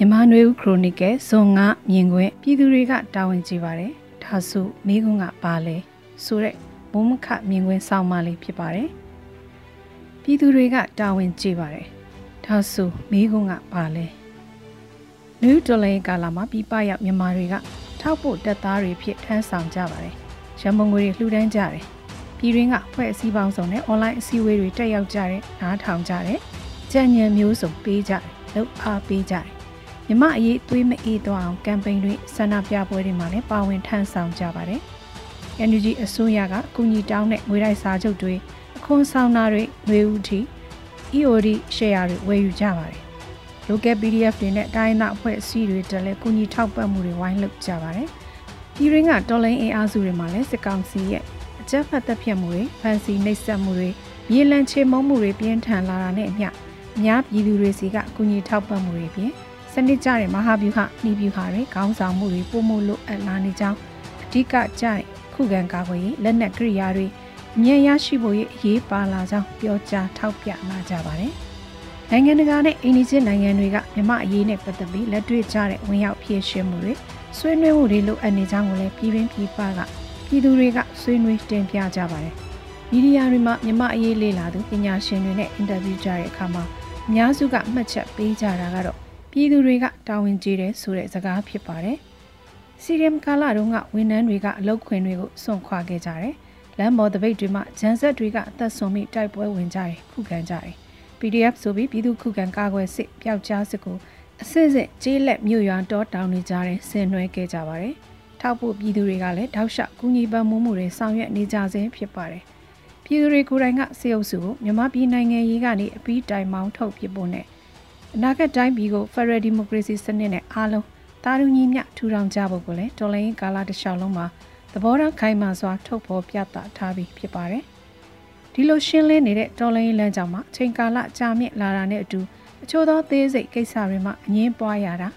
မြန်မာနွေဦးခရိုနီကယ်ဇွန်9မြင်ကွင်းပြည်သူတွေကတာဝန်ကြည့်ပါတယ်ဒါဆိုမိကွန်းကပါလဲဆိုတဲ့မုံမခမြင်ကွင်းဆောင်းပါလေးဖြစ်ပါတယ်ပြည်သူတွေကတာဝန်ကြည့်ပါတယ်ဒါဆိုမိကွန်းကပါလဲနယူးဒေါ်လာကာလာမှာပြပရောက်မြန်မာတွေကထောက်ဖို့တက်သားတွေဖြစ်ထမ်းဆောင်ကြပါတယ်ရမုံငွေတွေလှူဒန်းကြတယ်ပြည်ရင်းကဖွဲ့အစည်းပေါင်းစုံနဲ့ online အစည်းအဝေးတွေတက်ရောက်ကြတဲ့နားထောင်ကြတယ်ကြံ့ညံမျိုးစုံပေးကြတယ်လှုပ်အားပေးကြတယ် မြမအရေးသွေးမအေးသွားအောင်ကမ်ပိန်းတွေဆန္ဒပြပွဲတွေမှာလည်းပါဝင်ထမ်းဆောင်ကြပါတယ်။ NUG အစိုးရကအကူအညီတောင်းတဲ့ငွေတိုက်စာချုပ်တွေအခွန်ဆောင်တာတွေငွေဦးထိ EOD share တွေဝယ်ယူကြပါတယ်။ local PDF တွေနဲ့တိုင်းနာအဖွဲ့အစည်းတွေတက်လဲကူညီထောက်ပံ့မှုတွေဝိုင်းလုပ်ကြပါတယ်။ပြည်ရင်းကတော်လိုင်းအင်အားစုတွေမှာလည်းစစ်ကောင်စီရဲ့အကြမ်းဖက်တပ်ဖြတ်မှုတွေဖန်စီနှိပ်စက်မှုတွေမြေလံချေမုံမှုတွေပြင်းထန်လာတာနဲ့အမျှအများပြည်သူတွေစီကအကူအညီထောက်ပံ့မှုတွေပြင်စ နစ်ကျတဲ့မဟာဗျူဟာနှီးဗျူဟာတွေခေါင်းဆောင်မှုတွေပုံမှုလို့အပ်လာနေကြောင်းအဓိကကျတဲ့ခုခံကာကွယ်ရေးလက်နက်ကိရိယာတွေအမြဲရရှိဖို့အရေးပါလာကြောင်းပြောကြားထောက်ပြလာကြပါတယ်။နိုင်ငံတကာနဲ့အိန္ဒိချင်းနိုင်ငံတွေကမြမအရေးနဲ့ပတ်သက်ပြီးလက်တွေ့ကျတဲ့ဝင်ရောက်ဖြည့်ရှင်းမှုတွေဆွေးနွေးမှုတွေလိုအပ်နေကြောင်းကိုလည်းပြည်တွင်းပြည်ပကပြည်သူတွေကဆွေးနွေးတင်ပြကြပါတယ်။မီဒီယာတွေမှာမြမအရေးလေ့လာသူပညာရှင်တွေနဲ့အင်တာဗျူးကြတဲ့အခါမှာအများစုကမှတ်ချက်ပေးကြတာကတော့ ပြည်သူတွေကတာဝန်ကျေတယ်ဆိုတဲ့စကားဖြစ်ပါတယ်။စီရီယမ်ကာလာတုန်းကဝန်ထမ်းတွေကအလုပ်ခွင်တွေကိုစွန့်ခွာခဲ့ကြတယ်။လမ်းပေါ်တပိတ်တွေမှာဂျန်ဆက်တွေကအသက်ဆုံးပြီးတိုက်ပွဲဝင်ကြတယ်ခုခံကြတယ်။ PDF ဆိုပြီးပြည်သူခုခံကာကွယ်စစ်ပျောက်ကြားစစ်ကိုအစစ်စစ်ကျေးလက်မြို့ရွာတောတောင်နေကြတဲ့ဆင်နွှဲခဲ့ကြပါတယ်။ထောက်ဖို့ပြည်သူတွေကလည်းတောက်လျှောက်ကူညီပံ့ပိုးမှုတွေဆောင်ရွက်နေကြဆဲဖြစ်ပါတယ်။ပြည်သူတွေကိုယ်တိုင်ကစေအုပ်စုကိုမြန်မာပြည်နိုင်ငံရေးကနေအပြီးတိုင်မောင်းထုတ်ပြဖို့နဲ့ အနာဂတ်တိုင်းပြည်ကို Federal Democracy စနစ်နဲ့အားလုံးတာရုံညီမျှထူထောင်ကြဖို့ကိုလည်းတော်လိုင်းကာလတစ်လျှောက်လုံးမှာသဘောထားခိုင်မာစွာထုတ်ဖော်ပြသထားပြီးဖြစ်ပါတယ်။ဒီလိုရှင်းလင်းနေတဲ့တော်လိုင်းလမ်းကြောင်းမှာချိန်ကာလကြာမြင့်လာတာနဲ့အတူအချို့သောသေးစိတ်ကိစ္စတွေမှာအငင်းပွားရတာ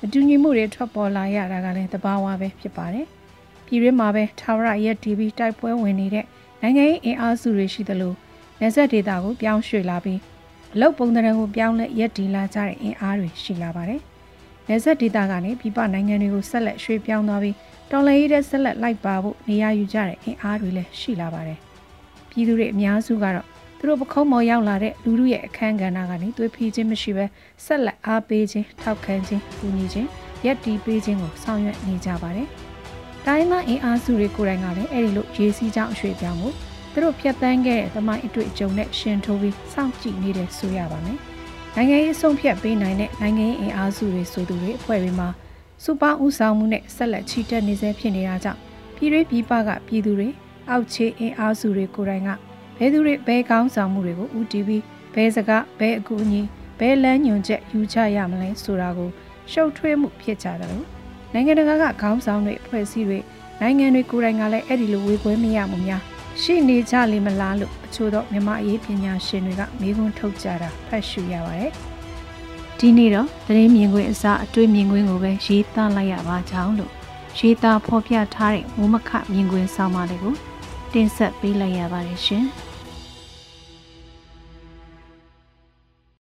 မတူညီမှုတွေထွက်ပေါ်လာရတာကလည်းသဘာဝပဲဖြစ်ပါတယ်။ပြည်ရင်းမှာပဲထာဝရရက် TV တိုက်ပွဲဝင်နေတဲ့နိုင်ငံရေးအင်အားစုတွေရှိသလိုနေဆက်ဒေတာကိုပြောင်းရွှေ့လာပြီး အလုတ်ပုံသဏ္ဍာန်ကိုပြောင်းလဲရက်တီလာကြတဲ့အင်အားတွေရှိလာပါတယ်။နေဆက်ဒေတာကနေပြည်ပနိုင်ငံတွေကိုဆက်လက်ရွှေ့ပြောင်းသွားပြီးတော်လှန်ရေးတဲ့ဆက်လက်လိုက်ပါဖို့နေရာယူကြတဲ့အင်အားတွေလည်းရှိလာပါတယ်။ပြည်သူတွေအများစုကတော့သူတို့ပခုံးမော်ရောက်လာတဲ့လူလူရဲ့အခန်းကဏ္ဍကနေသွေးဖီးခြင်းမရှိဘဲဆက်လက်အားပေးခြင်းထောက်ခံခြင်းကူညီခြင်းရက်တီပေးခြင်းကိုဆောင်ရွက်နေကြပါတယ်။တိုင်းမအင်အားစုတွေကိုယ်တိုင်ကလည်းအဲ့ဒီလိုရေးစည်းကြောင်းအရွှေ့ပြောင်းမှု သူတို့ဖြတ်တန်းခဲ့တဲ့သမိုင်းအတွေ့အကြုံနဲ့ရှင်ထိုးပြီးစောင့်ကြည့်နေတယ်ဆိုရပါမယ်။နိုင်ငံရေးဆုံးဖြတ်ပေးနိုင်တဲ့နိုင်ငံရေးအင်အားစုတွေဆိုသူတွေအဖွဲ့တွေမှာစူပါဦးဆောင်မှုနဲ့ဆက်လက်ချီတက်နေစေဖြစ်နေတာကြောင့်ပြည်ရေးပြည်ပကပြည်သူတွေအောက်ခြေအင်အားစုတွေကိုယ်တိုင်ကဘယ်သူတွေဘယ်ကောင်းဆောင်မှုတွေကိုဦးတည်ပြီးဘယ်စကားဘယ်အကူအညီဘယ်လမ်းညွှန်ချက်ယူချရမလဲဆိုတာကိုရှုပ်ထွေးမှုဖြစ်ကြတယ်လို့နိုင်ငံတကာကခေါင်းဆောင်တွေအဖွဲ့အစည်းတွေနိုင်ငံတွေကိုယ်တိုင်ကလည်းအဲ့ဒီလိုဝေခွဲမရမှုများ ရှိနေကြလိမ့်မလားလို့အချို့သောမြန်မာအရေးပညာရှင်တွေကမေးခွန်းထုတ်ကြတာဖတ်ရှုရပါတယ်။ဒီနေ့တော့သတင်းမြင်ကွင်းအစားအတွေ့မြင်ကွင်းကိုပဲရေးသားလိုက်ရပါကြောင်းလို့ရေးသားဖော်ပြထားတဲ့မိုးမခမြင်ကွင်းဆောင်းပါးလေးကိုတင်ဆက်ပေးလိုက်ရပါတယ်ရှင်။